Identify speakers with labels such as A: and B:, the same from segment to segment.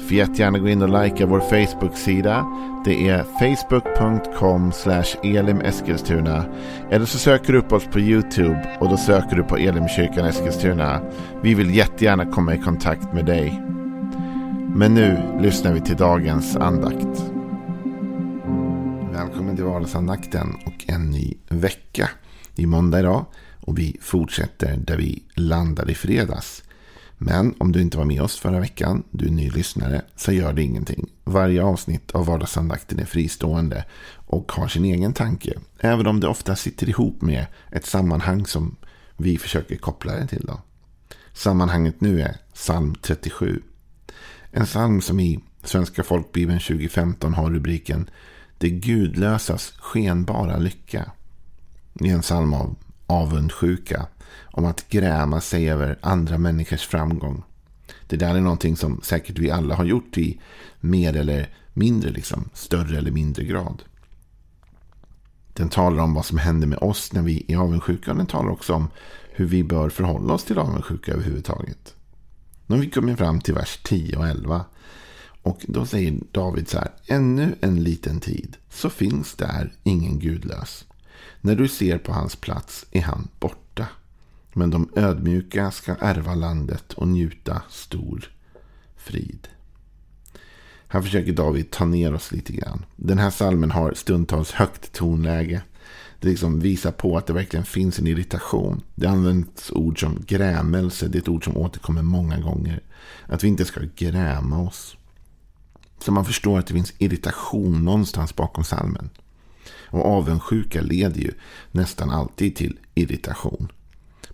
A: Får jättegärna gå in och likea vår Facebook-sida. Det är facebook.com elimeskilstuna. Eller så söker du upp oss på YouTube och då söker du på Elimkyrkan Eskilstuna. Vi vill jättegärna komma i kontakt med dig. Men nu lyssnar vi till dagens andakt. Välkommen till vardagsandakten och en ny vecka. Det är måndag idag och vi fortsätter där vi landade i fredags. Men om du inte var med oss förra veckan, du är ny lyssnare, så gör det ingenting. Varje avsnitt av vardagsandakten är fristående och har sin egen tanke. Även om det ofta sitter ihop med ett sammanhang som vi försöker koppla det till. Då. Sammanhanget nu är psalm 37. En psalm som i Svenska folkbibeln 2015 har rubriken Det gudlösas skenbara lycka. Det är en psalm av avundsjuka om att gräma sig över andra människors framgång. Det där är någonting som säkert vi alla har gjort i mer eller mindre, liksom, större eller mindre grad. Den talar om vad som händer med oss när vi är avundsjuka. Och den talar också om hur vi bör förhålla oss till avundsjuka överhuvudtaget. Nu har vi kommit fram till vers 10 och 11. Och då säger David så här. Ännu en liten tid så finns där ingen gudlös. När du ser på hans plats är han borta. Men de ödmjuka ska ärva landet och njuta stor frid. Här försöker David ta ner oss lite grann. Den här salmen har stundtals högt tonläge. Det liksom visar på att det verkligen finns en irritation. Det används ord som grämelse. Det är ett ord som återkommer många gånger. Att vi inte ska gräma oss. Så man förstår att det finns irritation någonstans bakom salmen. Och avundsjuka leder ju nästan alltid till irritation.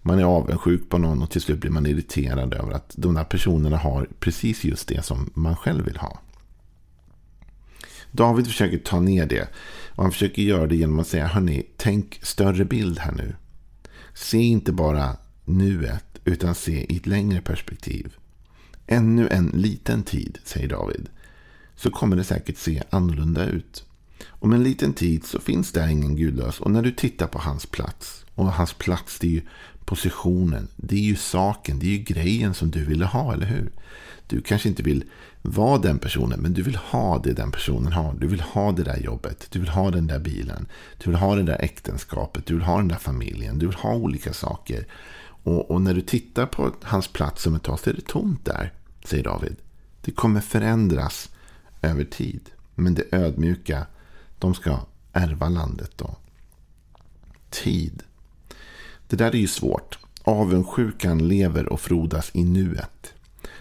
A: Man är avundsjuk på någon och till slut blir man irriterad över att de där personerna har precis just det som man själv vill ha. David försöker ta ner det. Och han försöker göra det genom att säga, hörni, tänk större bild här nu. Se inte bara nuet, utan se i ett längre perspektiv. Ännu en liten tid, säger David, så kommer det säkert se annorlunda ut. Om en liten tid så finns där ingen gudlös. Och när du tittar på hans plats. Och hans plats det är ju positionen. Det är ju saken. Det är ju grejen som du ville ha, eller hur? Du kanske inte vill vara den personen. Men du vill ha det den personen har. Du vill ha det där jobbet. Du vill ha den där bilen. Du vill ha det där äktenskapet. Du vill ha den där familjen. Du vill ha olika saker. Och, och när du tittar på hans plats om ett tag så är det tomt där. Säger David. Det kommer förändras över tid. Men det ödmjuka de ska ärva landet då. Tid. Det där är ju svårt. Avundsjukan lever och frodas i nuet.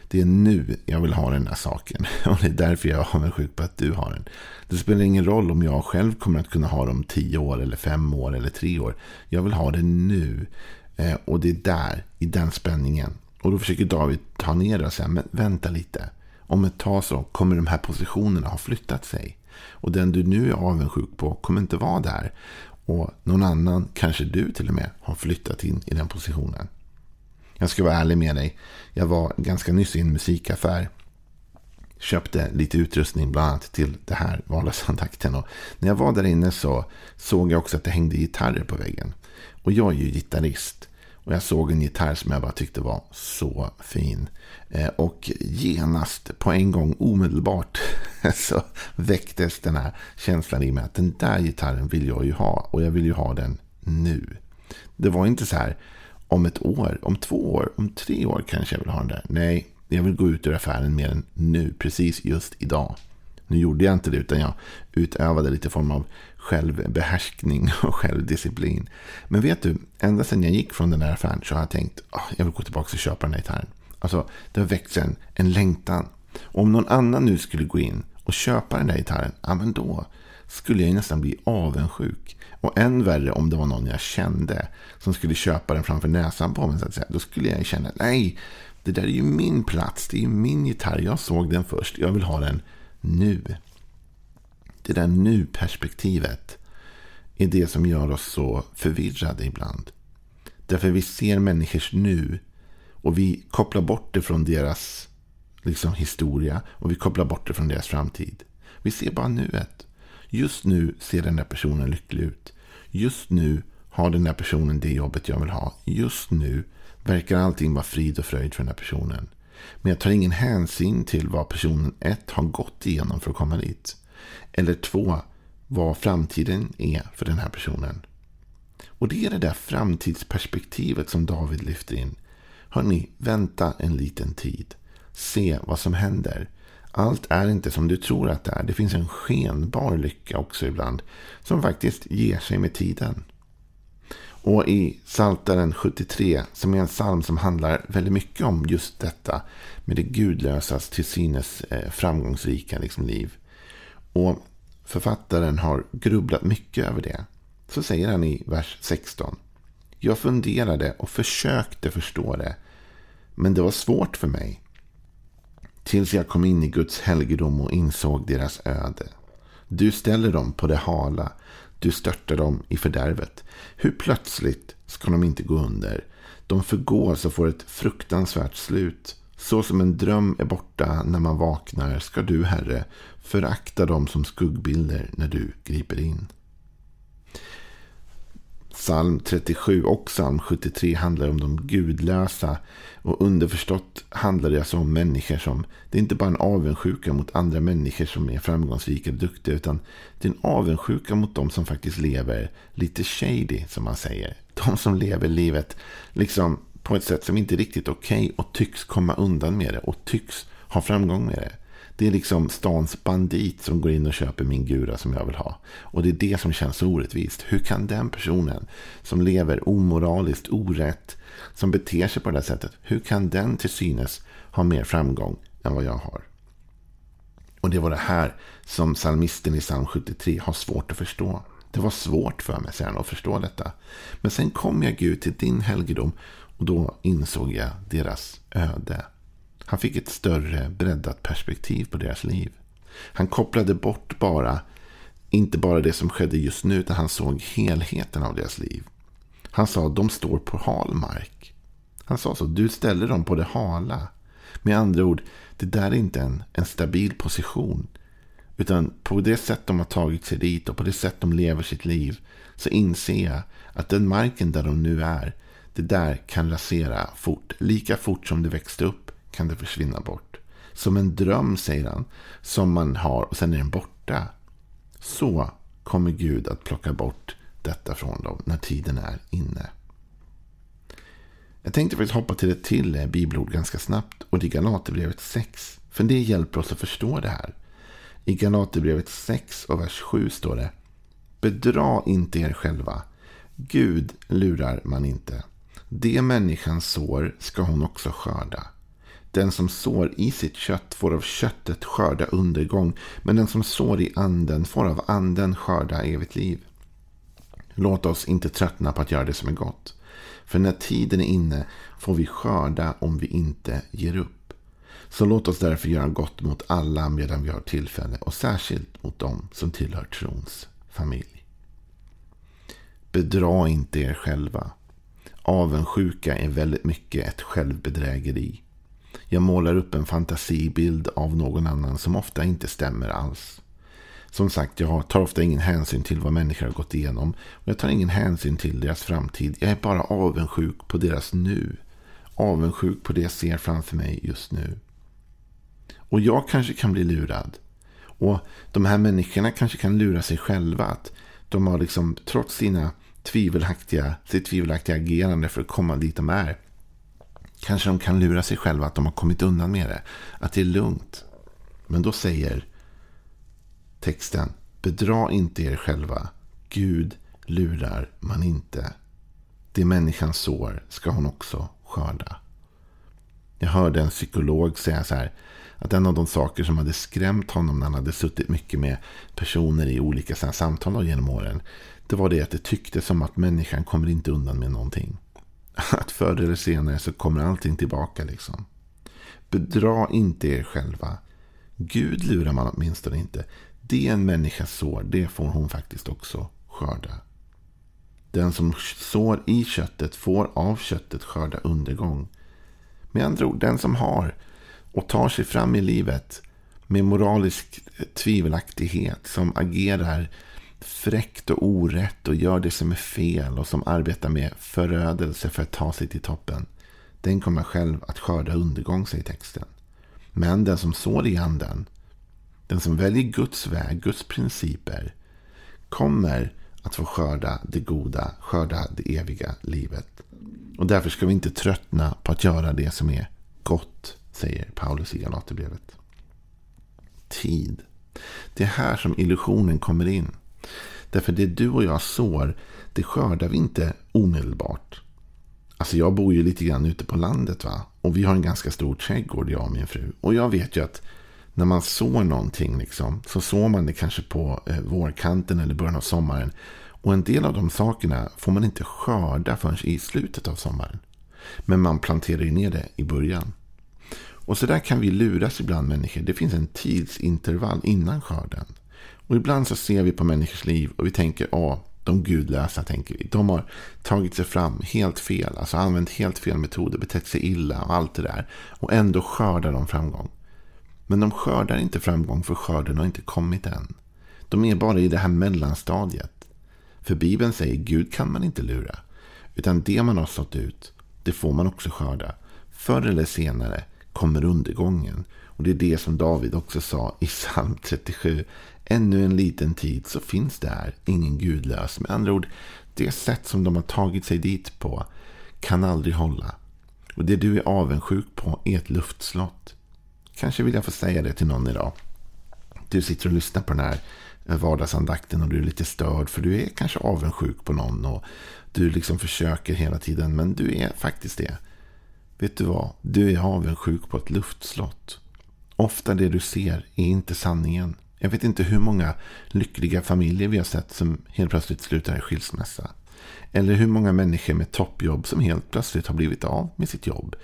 A: Det är nu jag vill ha den här saken. Och det är därför jag är avundsjuk på att du har den. Det spelar ingen roll om jag själv kommer att kunna ha dem tio år eller fem år eller tre år. Jag vill ha det nu. Eh, och det är där, i den spänningen. Och då försöker David ta ner det och säga, men vänta lite. Om ett tag så kommer de här positionerna ha flyttat sig. Och den du nu är avundsjuk på kommer inte vara där. Och någon annan, kanske du till och med, har flyttat in i den positionen. Jag ska vara ärlig med dig. Jag var ganska nyss i en musikaffär. Köpte lite utrustning bland annat till det här vardagsandakten. Och när jag var där inne så såg jag också att det hängde gitarrer på väggen. Och jag är ju gitarrist. Och jag såg en gitarr som jag bara tyckte var så fin. Eh, och genast, på en gång, omedelbart, så väcktes den här känslan i mig att den där gitarren vill jag ju ha. Och jag vill ju ha den nu. Det var inte så här, om ett år, om två år, om tre år kanske jag vill ha den där. Nej, jag vill gå ut ur affären mer än nu, precis just idag. Nu gjorde jag inte det, utan jag utövade lite form av självbehärskning och självdisciplin. Men vet du, ända sedan jag gick från den där affären så har jag tänkt att oh, jag vill gå tillbaka och köpa den här gitarren. Alltså, det har väckts en, en längtan. Och om någon annan nu skulle gå in och köpa den där gitarren, ja men då skulle jag nästan bli avundsjuk. Och än värre om det var någon jag kände som skulle köpa den framför näsan på mig. Så att säga. Då skulle jag känna, nej, det där är ju min plats, det är ju min gitarr, jag såg den först, jag vill ha den nu. Det där nu-perspektivet är det som gör oss så förvirrade ibland. Därför vi ser människors nu. Och vi kopplar bort det från deras liksom, historia. Och vi kopplar bort det från deras framtid. Vi ser bara nuet. Just nu ser den där personen lycklig ut. Just nu har den där personen det jobbet jag vill ha. Just nu verkar allting vara frid och fröjd för den här personen. Men jag tar ingen hänsyn till vad personen 1 har gått igenom för att komma dit. Eller 2. vad framtiden är för den här personen. Och det är det där framtidsperspektivet som David lyfter in. Hörni, vänta en liten tid. Se vad som händer. Allt är inte som du tror att det är. Det finns en skenbar lycka också ibland. Som faktiskt ger sig med tiden. Och i Saltaren 73, som är en psalm som handlar väldigt mycket om just detta. Med det gudlösas till synes eh, framgångsrika liksom, liv. Och författaren har grubblat mycket över det. Så säger han i vers 16. Jag funderade och försökte förstå det. Men det var svårt för mig. Tills jag kom in i Guds helgedom och insåg deras öde. Du ställer dem på det hala. Du störtar dem i fördärvet. Hur plötsligt ska de inte gå under? De förgås och får ett fruktansvärt slut. Så som en dröm är borta när man vaknar ska du, Herre, förakta dem som skuggbilder när du griper in. Psalm 37 och psalm 73 handlar om de gudlösa. Och underförstått handlar det alltså om människor som... Det är inte bara en avundsjuka mot andra människor som är framgångsrika och duktiga. Utan det är en avundsjuka mot de som faktiskt lever lite shady, som man säger. De som lever livet liksom på ett sätt som inte är riktigt okej okay och tycks komma undan med det. Och tycks ha framgång med det. Det är liksom stans bandit som går in och köper min gura som jag vill ha. Och det är det som känns orättvist. Hur kan den personen som lever omoraliskt, orätt, som beter sig på det här sättet. Hur kan den till synes ha mer framgång än vad jag har? Och det var det här som psalmisten i psalm 73 har svårt att förstå. Det var svårt för mig, sen att förstå detta. Men sen kom jag Gud till din helgedom och då insåg jag deras öde. Han fick ett större breddat perspektiv på deras liv. Han kopplade bort bara, inte bara det som skedde just nu, utan han såg helheten av deras liv. Han sa att de står på hal mark. Han sa så, du ställer dem på det hala. Med andra ord, det där är inte en, en stabil position. Utan på det sätt de har tagit sig dit och på det sätt de lever sitt liv så inser jag att den marken där de nu är, det där kan rasera fort. Lika fort som det växte upp kan det försvinna bort. Som en dröm, säger han, som man har och sen är den borta. Så kommer Gud att plocka bort detta från dem när tiden är inne. Jag tänkte faktiskt hoppa till ett till eh, bibelord ganska snabbt och det är Galaterbrevet 6. För det hjälper oss att förstå det här. I Galaterbrevet 6 och vers 7 står det Bedra inte er själva. Gud lurar man inte. Det människan sår ska hon också skörda. Den som sår i sitt kött får av köttet skörda undergång, men den som sår i anden får av anden skörda evigt liv. Låt oss inte tröttna på att göra det som är gott. För när tiden är inne får vi skörda om vi inte ger upp. Så låt oss därför göra gott mot alla medan vi har tillfälle och särskilt mot dem som tillhör trons familj. Bedra inte er själva. Avundsjuka är väldigt mycket ett självbedrägeri. Jag målar upp en fantasibild av någon annan som ofta inte stämmer alls. Som sagt, jag tar ofta ingen hänsyn till vad människor har gått igenom. Och jag tar ingen hänsyn till deras framtid. Jag är bara avundsjuk på deras nu. Avundsjuk på det jag ser framför mig just nu. Och jag kanske kan bli lurad. Och de här människorna kanske kan lura sig själva. Att de har liksom, trots sina tvivelaktiga, sitt tvivelaktiga agerande för att komma dit de är. Kanske de kan lura sig själva att de har kommit undan med det. Att det är lugnt. Men då säger texten. Bedra inte er själva. Gud lurar man inte. Det människan sår ska hon också skörda. Jag hörde en psykolog säga så här. Att en av de saker som hade skrämt honom när han hade suttit mycket med personer i olika samtal genom åren. Det var det att det tycktes som att människan kommer inte undan med någonting. Att förr eller senare så kommer allting tillbaka liksom. Bedra inte er själva. Gud lurar man åtminstone inte. Det en människa sår, det får hon faktiskt också skörda. Den som sår i köttet får av köttet skörda undergång. Med andra ord, den som har och tar sig fram i livet med moralisk tvivelaktighet, som agerar fräckt och orätt och gör det som är fel och som arbetar med förödelse för att ta sig till toppen. Den kommer själv att skörda undergång, säger texten. Men den som sår i anden, den som väljer Guds väg, Guds principer, kommer att få skörda det goda, skörda det eviga livet. Och därför ska vi inte tröttna på att göra det som är gott, säger Paulus i Galaterbrevet. Tid. Det är här som illusionen kommer in. Därför det du och jag sår, det skördar vi inte omedelbart. Alltså jag bor ju lite grann ute på landet va. Och vi har en ganska stor trädgård, jag och min fru. Och jag vet ju att när man sår någonting liksom, så sår man det kanske på eh, vårkanten eller början av sommaren. Och en del av de sakerna får man inte skörda förrän i slutet av sommaren. Men man planterar ju ner det i början. Och så där kan vi luras ibland människor. Det finns en tidsintervall innan skörden. Och ibland så ser vi på människors liv och vi tänker, ja, de gudlösa tänker vi. De har tagit sig fram helt fel, alltså använt helt fel metoder, betett sig illa och allt det där. Och ändå skördar de framgång. Men de skördar inte framgång för skörden har inte kommit än. De är bara i det här mellanstadiet. För Bibeln säger Gud kan man inte lura. Utan det man har sått ut, det får man också skörda. Förr eller senare kommer undergången. Och det är det som David också sa i psalm 37. Ännu en liten tid så finns där ingen gudlös. Med andra ord, det sätt som de har tagit sig dit på kan aldrig hålla. Och det du är avundsjuk på är ett luftslott. Kanske vill jag få säga det till någon idag. Du sitter och lyssnar på den här vardagsandakten och du är lite störd för du är kanske avundsjuk på någon och du liksom försöker hela tiden men du är faktiskt det. Vet du vad? Du är avundsjuk på ett luftslott. Ofta det du ser är inte sanningen. Jag vet inte hur många lyckliga familjer vi har sett som helt plötsligt slutar i skilsmässa. Eller hur många människor med toppjobb som helt plötsligt har blivit av med sitt jobb.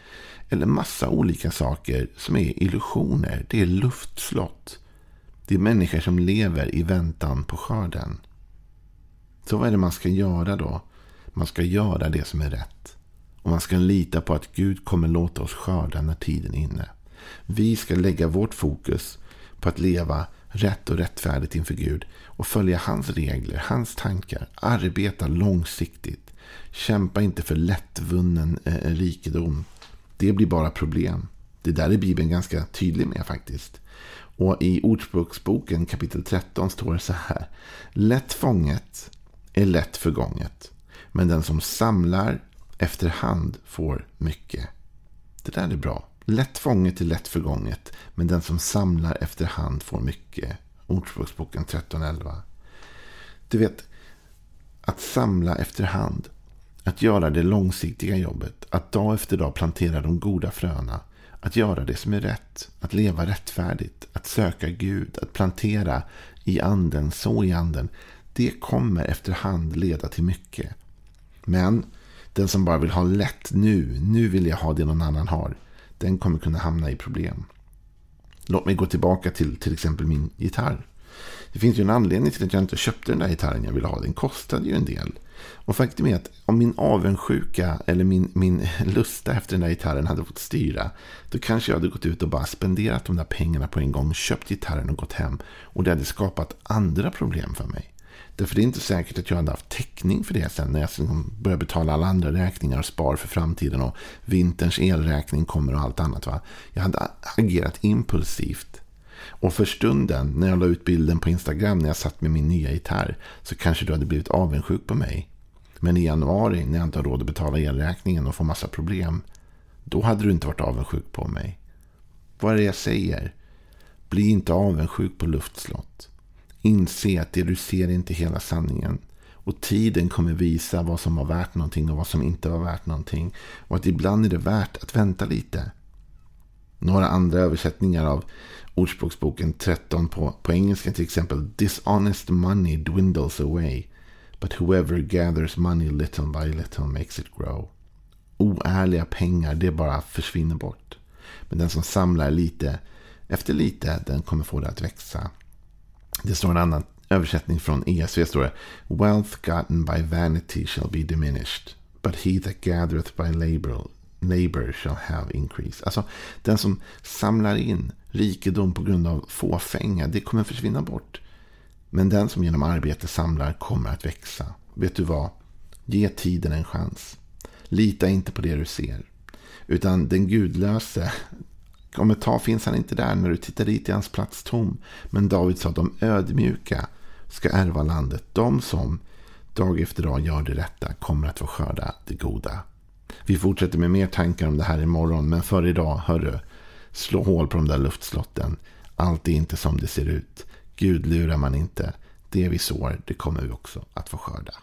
A: Eller massa olika saker som är illusioner. Det är luftslott. Det är människor som lever i väntan på skörden. Så vad är det man ska göra då? Man ska göra det som är rätt. Och man ska lita på att Gud kommer låta oss skörda när tiden är inne. Vi ska lägga vårt fokus på att leva rätt och rättfärdigt inför Gud och följa hans regler, hans tankar. Arbeta långsiktigt. Kämpa inte för lättvunnen eh, rikedom. Det blir bara problem. Det där är Bibeln ganska tydlig med faktiskt. Och i Ordspråksboken kapitel 13 står det så här. Lätt fånget är lätt förgånget. Men den som samlar efterhand får mycket. Det där är bra. Lätt fånget är lätt förgånget. Men den som samlar efterhand får mycket. Ordspråksboken 13.11. Du vet, att samla efterhand. Att göra det långsiktiga jobbet. Att dag efter dag plantera de goda fröna. Att göra det som är rätt. Att leva rättfärdigt. Att söka Gud. Att plantera i anden, så i anden. Det kommer efterhand leda till mycket. Men den som bara vill ha lätt nu, nu vill jag ha det någon annan har. Den kommer kunna hamna i problem. Låt mig gå tillbaka till till exempel min gitarr. Det finns ju en anledning till att jag inte köpte den där gitarren jag ville ha. Den kostade ju en del. Och faktum är att om min avundsjuka eller min, min lusta efter den där gitarren hade fått styra. Då kanske jag hade gått ut och bara spenderat de där pengarna på en gång. Köpt gitarren och gått hem. Och det hade skapat andra problem för mig. Därför det är inte säkert att jag hade haft täckning för det sen när jag sen börjar betala alla andra räkningar och spar för framtiden och vinterns elräkning kommer och allt annat. Va? Jag hade agerat impulsivt. Och för stunden när jag la ut bilden på Instagram när jag satt med min nya gitarr så kanske du hade blivit avundsjuk på mig. Men i januari när jag inte har råd att betala elräkningen och får massa problem. Då hade du inte varit avundsjuk på mig. Vad är det jag säger? Bli inte avundsjuk på luftslott. Inse att det du ser är inte hela sanningen. Och tiden kommer visa vad som var värt någonting och vad som inte var värt någonting. Och att ibland är det värt att vänta lite. Några andra översättningar av Ordspråksboken 13 på, på engelska till exempel. Dishonest money dwindles away. But whoever gathers money little by little makes it grow. Oärliga pengar, det bara försvinner bort. Men den som samlar lite efter lite, den kommer få det att växa. Det står en annan översättning från ESV står det. Wealth gotten by vanity shall be diminished. But he that gathereth by labor, labor shall have increase. Alltså den som samlar in rikedom på grund av fåfänga, det kommer försvinna bort. Men den som genom arbete samlar kommer att växa. Vet du vad? Ge tiden en chans. Lita inte på det du ser. Utan den gudlöse, om ett tag finns han inte där när du tittar dit i hans plats tom. Men David sa att de ödmjuka ska ärva landet. De som dag efter dag gör det rätta kommer att få skörda det goda. Vi fortsätter med mer tankar om det här imorgon. Men för idag, hörru, slå hål på de där luftslotten. Allt är inte som det ser ut. Gud lurar man inte. Det vi sår, det kommer vi också att få skörda.